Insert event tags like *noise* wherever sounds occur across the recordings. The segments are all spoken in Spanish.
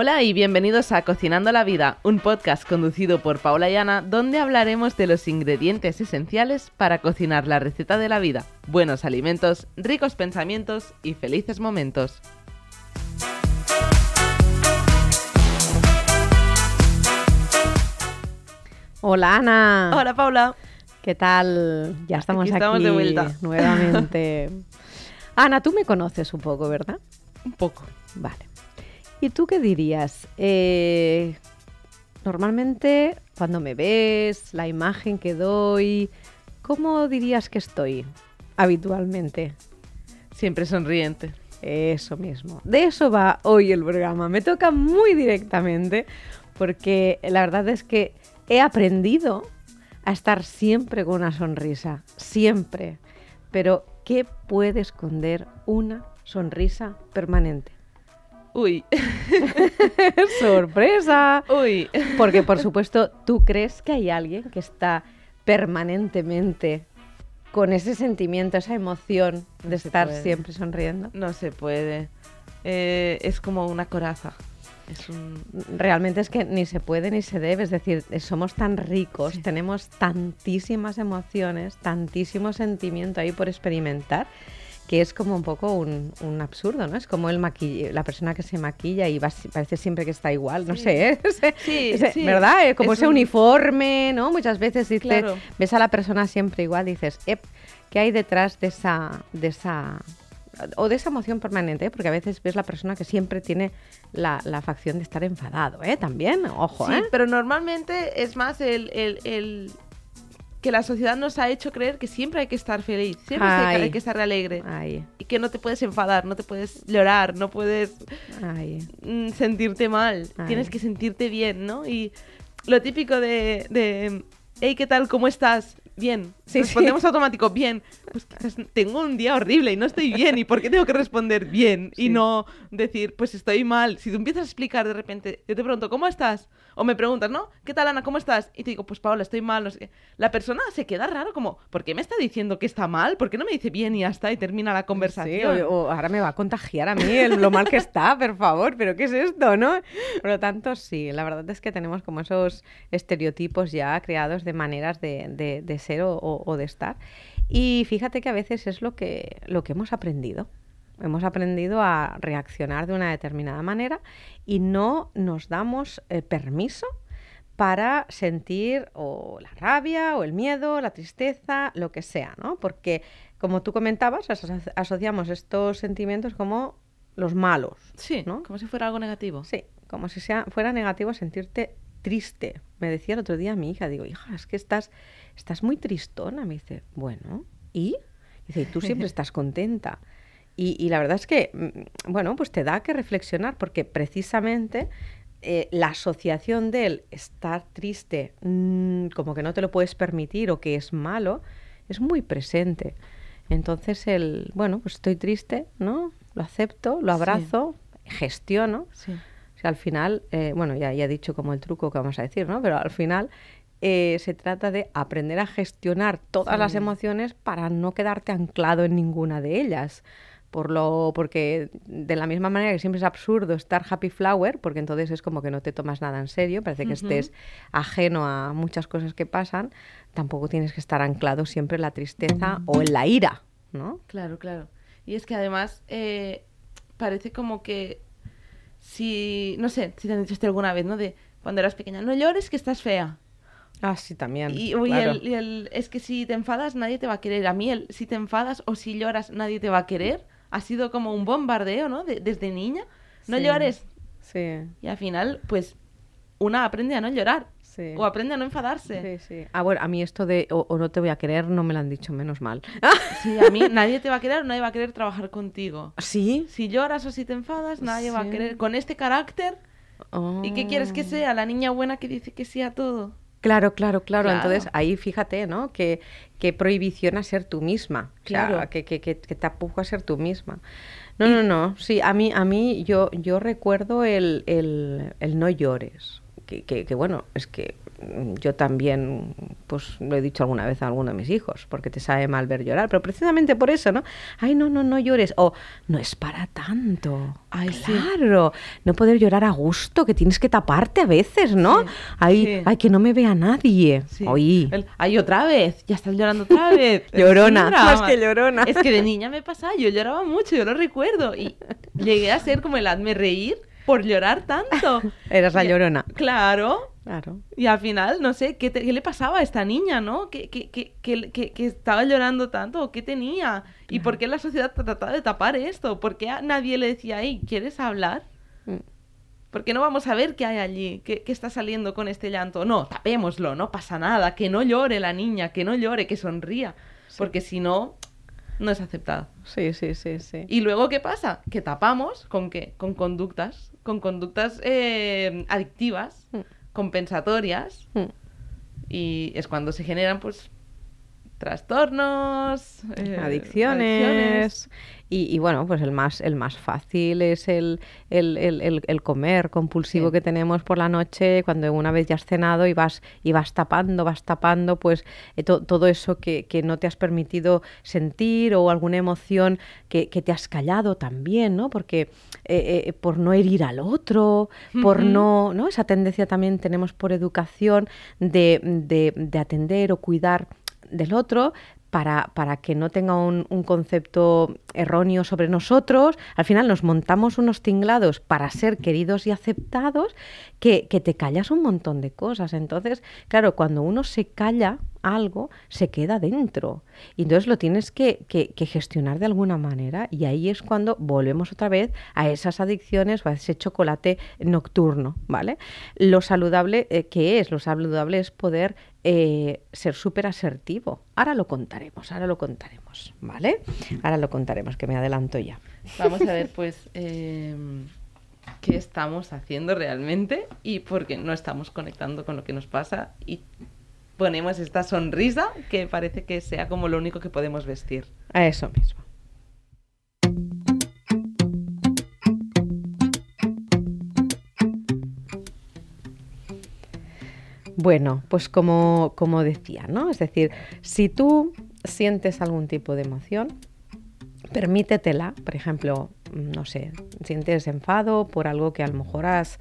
Hola y bienvenidos a Cocinando la Vida, un podcast conducido por Paula y Ana, donde hablaremos de los ingredientes esenciales para cocinar la receta de la vida, buenos alimentos, ricos pensamientos y felices momentos. Hola Ana. Hola Paula. ¿Qué tal? Ya estamos aquí, estamos de vuelta. nuevamente. *laughs* Ana, tú me conoces un poco, ¿verdad? Un poco. Vale. ¿Y tú qué dirías? Eh, normalmente, cuando me ves, la imagen que doy, ¿cómo dirías que estoy habitualmente? Siempre sonriente. Eso mismo. De eso va hoy el programa. Me toca muy directamente porque la verdad es que he aprendido a estar siempre con una sonrisa. Siempre. Pero, ¿qué puede esconder una sonrisa permanente? Uy. *laughs* ¡Sorpresa! Uy. Porque, por supuesto, tú crees que hay alguien que está permanentemente con ese sentimiento, esa emoción de No estar siempre sonriendo. No se puede. Eh, es como una coraza. Es un... Realmente es que ni se puede ni se debe, es decir, eh, somos tan ricos, Sí. tenemos tantísimas emociones, tantísimo sentimiento ahí por experimentar, que es como un poco un, un absurdo, ¿no? Es como el maquill- la persona que se maquilla y va parece siempre que está igual, no Sí. sé, ¿eh? *laughs* Sí, ese- sí. ¿verdad? Eh, Como Es ese un- uniforme, ¿no? Muchas veces dices, Claro. ves a la persona siempre igual, dices, "Ep, ¿qué hay detrás de esa, de esa o de esa emoción permanente, ¿eh? porque a veces ves la persona que siempre tiene la, la facción de estar enfadado, ¿eh? También, ojo, Sí, ¿eh? pero normalmente es más el, el- el- que la sociedad nos ha hecho creer que siempre hay que estar feliz, siempre hay que- Ay. hay que estar alegre. Ay, Y que no te puedes enfadar, no te puedes llorar, no puedes ay. mm, sentirte mal. Tienes que sentirte bien, ¿no? Y lo típico de, de hey, ¿qué tal? ¿Cómo estás? Bien. Sí, Respondemos automático, bien. Pues quizás tengo un día horrible y no estoy bien. ¿Y por qué tengo que responder bien? Y Sí. no decir, pues estoy mal. Si tú empiezas a explicar de repente, yo te pregunto, ¿cómo estás? O me preguntas, ¿no? ¿Qué tal, Ana? ¿Cómo estás? Y te digo, pues Paola, estoy mal, no sé qué. La persona se queda raro, como, ¿por qué me está diciendo que está mal? ¿Por qué no me dice bien y ya está? Y termina la Sí, conversación. o, o ahora me va a contagiar a mí el- lo mal que está, por favor, pero ¿qué es esto, no? Por lo tanto, sí, la verdad es que tenemos como esos estereotipos ya creados de maneras de, de- de ser o, o- o de estar. Y fíjate que a veces es lo que, lo que hemos aprendido. Hemos aprendido a reaccionar de una determinada manera y no nos damos eh, permiso para sentir o la rabia o el miedo, la tristeza, lo que sea, ¿no? Porque, como tú comentabas, aso- asociamos estos sentimientos como los malos, Sí, ¿no? como si fuera algo negativo. Sí, como si sea, fuera negativo sentirte triste. Me decía el otro día mi hija, digo, hija, es que estás, estás muy tristona. Me dice, bueno, ¿y? Dice, y tú *laughs* siempre estás contenta. Y, y la verdad es que, mm, bueno, pues te da que reflexionar porque precisamente eh, la asociación del estar triste, mm, como que no te lo puedes permitir o que es malo, es muy presente. Entonces el, bueno, pues estoy triste, ¿no? Lo acepto, lo Sí. abrazo, gestiono. Sí. O sea, al final, eh, bueno, ya, ya he dicho como el truco que vamos a decir, ¿no? Pero al final eh, se trata de aprender a gestionar todas las emociones para no quedarte anclado en ninguna de ellas. Por lo, porque de la misma manera que siempre es absurdo estar happy flower, porque entonces es como que no te tomas nada en serio, parece que estés ajeno a muchas cosas que pasan, tampoco tienes que estar anclado siempre en la tristeza o en la ira, ¿no? Claro, claro. Y es que además eh, parece como que si, no sé, si te han dicho esto alguna vez, ¿no? De cuando eras pequeña, no llores que estás fea. Ah, sí, también. Y, el, y el- es que si te enfadas nadie te va a querer. A mí el si te enfadas o si lloras nadie te va a querer ha sido como un bombardeo, ¿no? De- desde niña. No Sí. llores. Sí, Y al final, pues, una aprende a no llorar. sí. O aprende a no enfadarse. Sí, sí. Ah, bueno, a mí esto de o, o no te voy a querer no me lo han dicho, menos mal. *laughs* Sí, a mí nadie te va a querer o nadie va a querer trabajar contigo. ¿Sí? Si lloras o si te enfadas, nadie va a querer. Con este carácter, ¿y qué quieres que sea? La niña buena que dice que sí a todo. Claro, claro, claro, Claro. Entonces ahí fíjate, ¿no? Que, que prohibición a ser tú misma. O sea, Claro. que, que, que, que te apujo a ser tú misma. No, no, no. Sí, a mí, a mí yo, yo recuerdo el, el, el no llores. Que, que, que, bueno, es que mm, yo también, pues lo he dicho alguna vez a alguno de mis hijos, porque te sabe mal ver llorar, pero precisamente por eso, ¿no? Ay, no, no, no llores. O no es para tanto. Ay, sí. claro. No poder llorar a gusto, que tienes que taparte a veces, ¿no? Sí, Ay, sí. ay, que no me vea nadie. Sí. Oí. El, Ay, otra vez, ya estás llorando otra *laughs* vez. Llorona, más que llorona. Es que de niña me pasaba, yo lloraba mucho, yo lo recuerdo. Y *laughs* llegué a ser como el hazme reír por llorar tanto. *laughs* Eras la llorona. Claro. Claro. Y al final, no sé, ¿qué, te- qué le pasaba a esta niña, no? ¿Qué, estaba llorando tanto? ¿O ¿Qué tenía? ¿Y por qué la sociedad trataba de tapar esto? ¿Por qué a nadie le decía, hey, ¿quieres hablar? Mm. ¿Por qué no vamos a ver qué hay allí? ¿Qué, qué está saliendo con este llanto? No, tapémoslo, no pasa nada. Que no llore la niña, que no llore, que sonría. Porque si no, no es aceptada. Sí, sí, sí, sí. Y luego, ¿qué pasa? Que tapamos con qué? Con conductas, con conductas eh, adictivas, Mm. compensatorias, Mm. y es cuando se generan, pues, trastornos, eh, adicciones. adicciones. Y, y bueno, pues el más, el más fácil es el, el, el- comer compulsivo Sí. que tenemos por la noche, cuando una vez ya has cenado y vas, y vas tapando, vas tapando, pues eh, to- todo eso que, que no te has permitido sentir o alguna emoción que, que te has callado también, ¿no? Porque eh, eh, por no herir al otro, por no, ¿no? Esa tendencia también tenemos por educación de, de- de atender o cuidar del otro para, para que no tenga un, concepto erróneo sobre nosotros. Al final nos montamos unos tinglados para ser queridos y aceptados que, que te callas un montón de cosas. Entonces, claro, cuando uno se calla algo, se queda dentro. Y entonces lo tienes que, que- que gestionar de alguna manera y ahí es cuando volvemos otra vez a esas adicciones o a ese chocolate nocturno, ¿vale? Lo saludable, eh, ¿qué es? Lo saludable es poder eh, ser súper asertivo. Ahora lo contaremos, ahora lo contaremos, ¿vale? Ahora lo contaremos, que me adelanto ya. Vamos a ver, *laughs* pues, eh, qué estamos haciendo realmente y por qué no estamos conectando con lo que nos pasa y ponemos esta sonrisa que parece que sea como lo único que podemos vestir. A eso mismo. Bueno, pues como, como decía, ¿no? Es decir, si tú sientes algún tipo de emoción, permítetela, por ejemplo, no sé, sientes enfado por algo que a lo mejor has,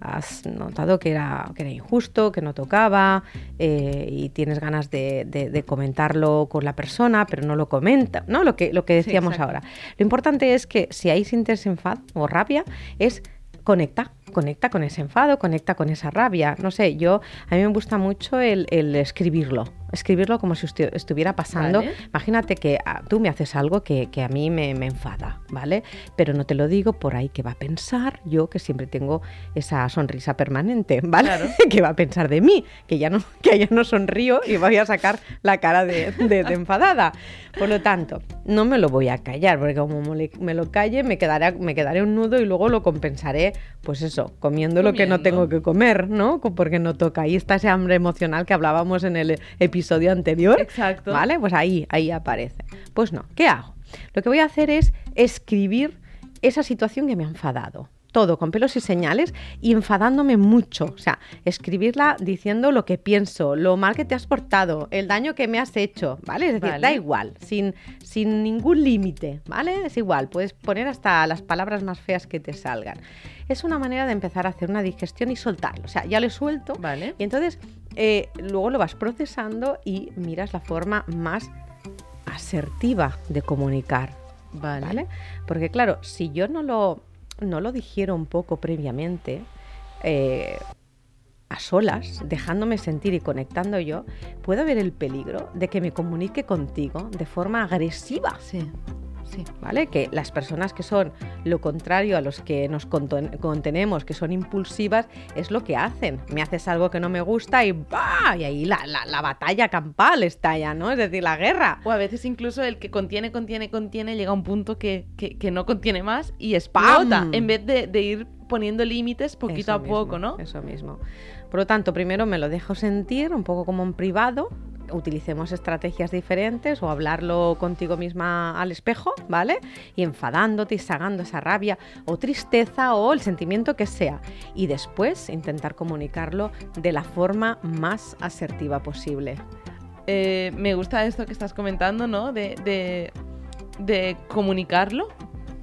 has notado que era, que era injusto, que no tocaba, eh, y tienes ganas de, de- de comentarlo con la persona, pero no lo comenta, ¿no? Lo que, lo que decíamos ahora. Lo importante es que si ahí sientes enfado o rabia, es conecta, conecta con ese enfado, conecta con esa rabia. No sé, yo, a mí me gusta mucho el, el escribirlo, escribirlo como si estu- estuviera pasando. Vale. Imagínate que ah, tú me haces algo que, que a mí me, me enfada, ¿vale? Pero no te lo digo por ahí que va a pensar yo que siempre tengo esa sonrisa permanente, ¿vale? Claro. *laughs* que va a pensar de mí, que ya no, *laughs* que ya no sonrío y voy a sacar la cara de, de- de enfadada. Por lo tanto, no me lo voy a callar, porque como me lo calle me quedaré, me quedaré un nudo y luego lo compensaré, pues eso, comiendo, lo que no tengo que comer, ¿no? Porque no toca. Ahí está ese hambre emocional que hablábamos en el episodio anterior. Exacto. ¿Vale? Pues ahí, ahí aparece. Pues no, ¿qué hago? Lo que voy a hacer es escribir esa situación que me ha enfadado. Todo con pelos y señales y enfadándome mucho. O sea, escribirla diciendo lo que pienso, lo mal que te has portado, el daño que me has hecho, ¿vale? Es decir, Vale. da igual, sin, sin ningún límite, ¿vale? Es igual, puedes poner hasta las palabras más feas que te salgan. Es una manera de empezar a hacer una digestión y soltarlo. O sea, ya lo he suelto, Vale. y entonces eh, luego lo vas procesando y miras la forma más asertiva de comunicar, Vale. ¿vale? Porque claro, si yo no lo, no lo digiero un poco previamente, eh, a solas, dejándome sentir y conectando yo, puedo ver el peligro de que me comunique contigo de forma agresiva. Sí, sí. ¿Vale? Que las personas que son lo contrario a los que nos contenemos, que son impulsivas, es lo que hacen. Me haces algo que no me gusta y ¡bah! Y ahí la, la- la batalla campal está ya, ¿no? Es decir, la guerra. O a veces incluso el que contiene, contiene, contiene, llega a un punto que, que- que no contiene más y explota, ¡Pam! en vez de, de ir poniendo límites poquito Eso a poco, ¿no? Eso mismo. Por lo tanto, primero me lo dejo sentir un poco como en privado, utilicemos estrategias diferentes o hablarlo contigo misma al espejo, ¿vale? Y enfadándote y sacando esa rabia o tristeza o el sentimiento que sea. Y después intentar comunicarlo de la forma más asertiva posible. Eh, me gusta esto que estás comentando, ¿no? De, de, de comunicarlo,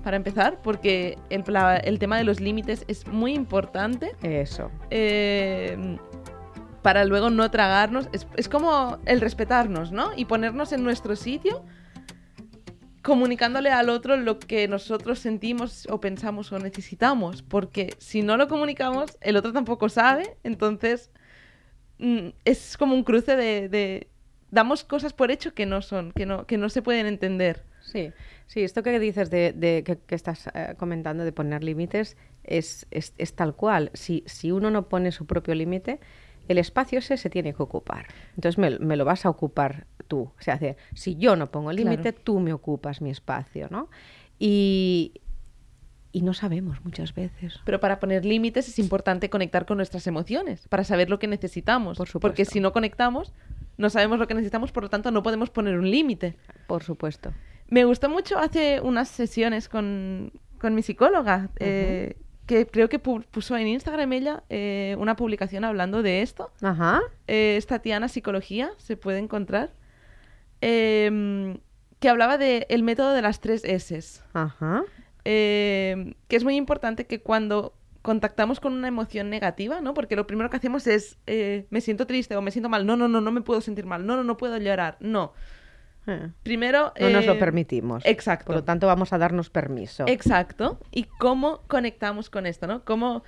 para empezar, porque el, el tema de los límites es muy importante. Eso. Eh, para luego no tragarnos. Es, como el respetarnos, ¿no? Y ponernos en nuestro sitio, comunicándole al otro lo que nosotros sentimos o pensamos o necesitamos. Porque si no lo comunicamos, el otro tampoco sabe. Entonces, mm, es como un cruce de, damos cosas por hecho que no son, que no, que no se pueden entender. Sí, sí, esto que dices de, que, estás eh, comentando de poner límites es, es, es, tal cual. Si, si uno no pone su propio límite, el espacio ese se tiene que ocupar. Entonces me, lo vas a ocupar tú. O sea, si yo no pongo límite, tú me ocupas mi espacio, ¿no? Y, y no sabemos muchas veces. Pero para poner límites es importante conectar con nuestras emociones, para saber lo que necesitamos. Por Porque si no conectamos, no sabemos lo que necesitamos, por lo tanto no podemos poner un límite. Por supuesto. Me gustó mucho hace unas sesiones con, mi psicóloga que creo que puso en Instagram ella eh, una publicación hablando de esto. Ajá. Eh, es Tatiana Psicología, se puede encontrar. Em, que hablaba del método de las tres S. Ajá. Em, que es muy importante que cuando contactamos con una emoción negativa, ¿no? Porque lo primero que hacemos es eh, me siento triste o me siento mal. No, no, no, no me puedo sentir mal. No, no, no puedo llorar. No. Eh. Primero... No nos lo eh, permitimos. Exacto. Por lo tanto, vamos a darnos permiso. Exacto. ¿Y cómo conectamos con esto, no? ¿Cómo,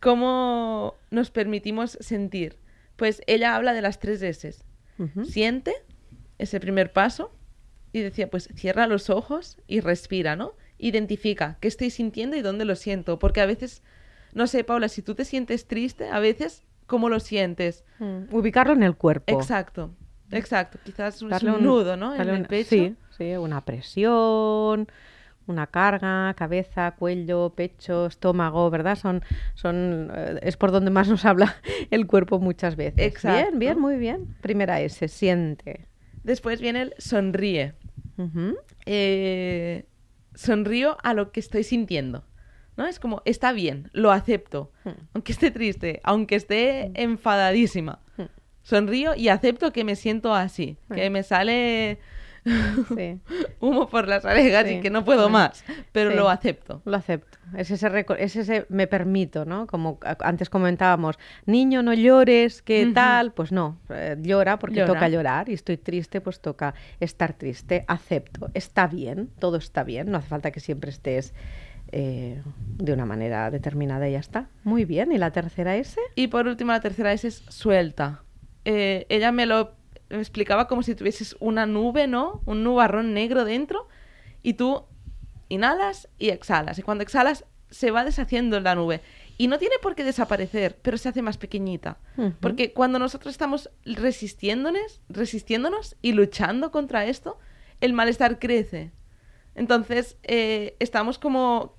cómo nos permitimos sentir? Pues ella habla de las tres S. Siente, ese primer paso, y decía, pues cierra los ojos y respira, ¿no? Identifica qué estoy sintiendo y dónde lo siento. Porque a veces, no sé, Paula, si tú te sientes triste, a veces, ¿cómo lo sientes? Mm. Ubicarlo en el cuerpo. Exacto. Exacto, quizás un, un nudo, ¿no? En el pecho. Sí, sí, una presión, una carga, cabeza, cuello, pecho, estómago, ¿verdad? Son, son, eh, es por donde más nos habla *laughs* el cuerpo muchas veces. Exacto. Bien, bien, muy bien. Primera S, siente. Después viene el sonríe. Eh, sonrío a lo que estoy sintiendo. ¿no? Es como, está bien, lo acepto, hmm. aunque esté triste, aunque esté hmm. enfadadísima. Sonrío y acepto que me siento así, que me sale *laughs* humo por las orejas y que no puedo más, pero lo acepto. Lo acepto. Es ese, es ese me permito, ¿no? Como antes comentábamos, niño, no llores, ¿qué tal? Pues no, eh, llora porque toca llorar y estoy triste, pues toca estar triste, acepto, está bien, todo está bien, no hace falta que siempre estés eh, de una manera determinada y ya está. Muy bien, ¿y la tercera S? Y por último, la tercera S es suelta. Eh, ella me lo explicaba como si tuvieses una nube, ¿no? Un nubarrón negro dentro y tú inhalas y exhalas. Y cuando exhalas se va deshaciendo la nube. Y no tiene por qué desaparecer, pero se hace más pequeñita. Porque cuando nosotros estamos resistiéndonos, resistiéndonos y luchando contra esto, el malestar crece. Entonces, eh, estamos como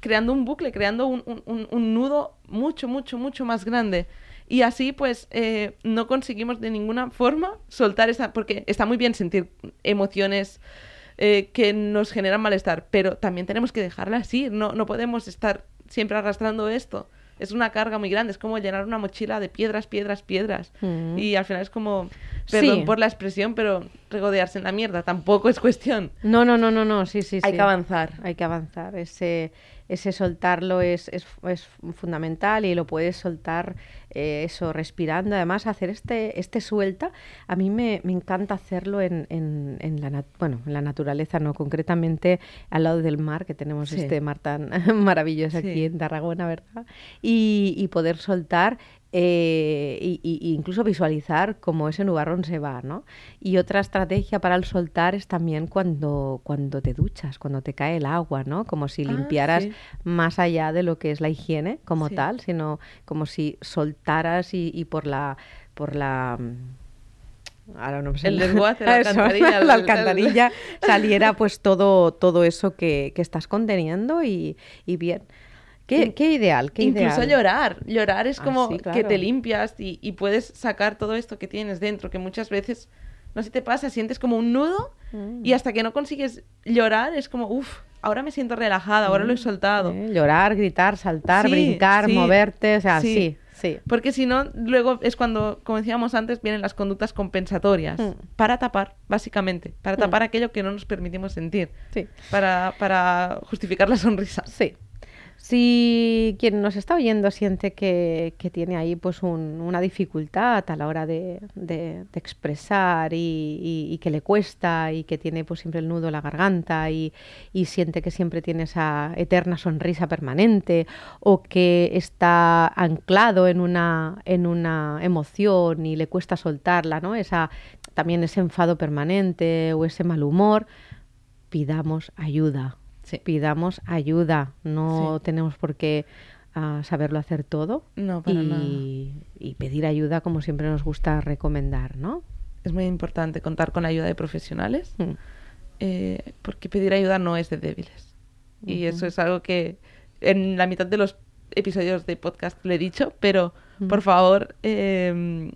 creando un bucle, creando un, nudo mucho, mucho, mucho más grande. Y así, pues, eh, no conseguimos de ninguna forma soltar esa... Porque está muy bien sentir emociones eh, que nos generan malestar, pero también tenemos que dejarlas ir. No, no podemos estar siempre arrastrando esto. Es una carga muy grande, es como llenar una mochila de piedras, piedras, piedras. Mm. Y al final es como, perdón por la expresión, pero regodearse en la mierda tampoco es cuestión. No, no, no, no, no, sí, sí, Hay que avanzar. Hay que avanzar. Ese, ese soltarlo es, es, es, fundamental y lo puedes soltar eh, eso respirando. Además, hacer este, este suelta, a mí me, me encanta hacerlo en, en, en la, bueno, en la naturaleza, no concretamente al lado del mar, que tenemos este mar tan *laughs* maravilloso aquí en Tarragona, ¿verdad? Y, y poder soltar eh, y, incluso visualizar cómo ese nubarrón se va, ¿no? Y otra estrategia para el soltar es también cuando, cuando te duchas, cuando te cae el agua, ¿no? Como si ah, limpiaras más allá de lo que es la higiene como tal, sino como si soltaras y, por la por la ahora no sé el desguace, la *laughs* alcantarilla, *laughs* la alcantarilla *laughs* saliera pues todo todo eso que, que estás conteniendo y, y bien Qué, qué ideal, qué Incluso ideal. llorar. Llorar es Ah, como sí, que claro. te limpias y, y puedes sacar todo esto que tienes dentro, que muchas veces, no sé si te pasa, sientes como un nudo Mm. y hasta que no consigues llorar es como, uff, ahora me siento relajada, ahora lo he soltado. Eh, Llorar, gritar, saltar, Sí, brincar, sí, moverte, o sea, sí. sí, sí. Porque si no, luego es cuando, como decíamos antes, vienen las conductas compensatorias. Mm. Para tapar, básicamente. Para tapar aquello que no nos permitimos sentir. Sí. Para, para justificar la sonrisa. Sí. Si quien nos está oyendo siente que, tiene ahí pues un- una dificultad a la hora de, expresar y, que le cuesta y que tiene pues siempre el nudo en la garganta y, y siente que siempre tiene esa eterna sonrisa permanente o que está anclado en una, en una emoción y le cuesta soltarla, ¿no? Esa, también ese enfado permanente o ese mal humor, pidamos ayuda Sí. pidamos ayuda. No Sí. tenemos por qué ah, saberlo hacer todo. No, para y, nada. y pedir ayuda como siempre nos gusta recomendar, ¿no? Es muy importante contar con la ayuda de profesionales. Mm. eh, porque pedir ayuda no es de débiles. Y eso es algo que en la mitad de los episodios de podcast lo he dicho, pero Ujú. por favor, eh,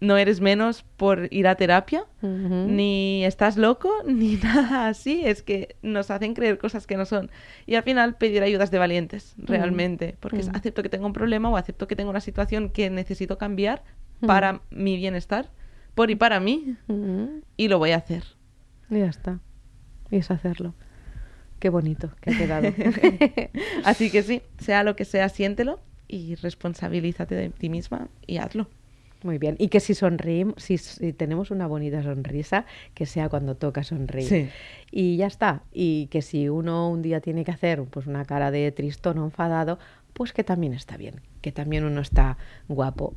no eres menos por ir a terapia, ni estás loco, *laughs* ni nada así. Es que nos hacen creer cosas que no son. Y al final pedir ayuda es de valientes, realmente. Porque es Ujú. acepto que tengo un problema o acepto que tengo una situación que necesito cambiar para mi bienestar, por y para mí, y lo voy a hacer. Y ya está. Y es hacerlo. Qué bonito que ha quedado. *laughs* *laughs* Así que sí, sea lo que sea, siéntelo y responsabilízate de ti misma y hazlo. Muy bien. Y que si sonreímos, si, si tenemos una bonita sonrisa, que sea cuando toca sonreír. Sí. Y ya está. Y que si uno un día tiene que hacer pues una cara de tristón o enfadado, pues que también está bien. Que también uno está guapo.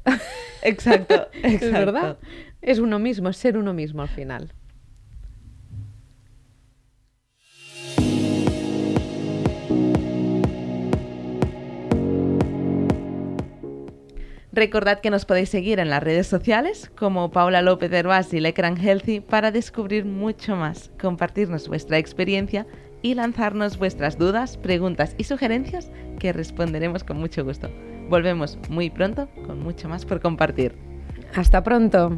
Exacto, *laughs* Es exacto. verdad. Es uno mismo, es ser uno mismo al final. Recordad que nos podéis seguir en las redes sociales como Paula López Herbás y Lecran Healthy para descubrir mucho más, compartirnos vuestra experiencia y lanzarnos vuestras dudas, preguntas y sugerencias que responderemos con mucho gusto. Volvemos muy pronto con mucho más por compartir. Hasta pronto.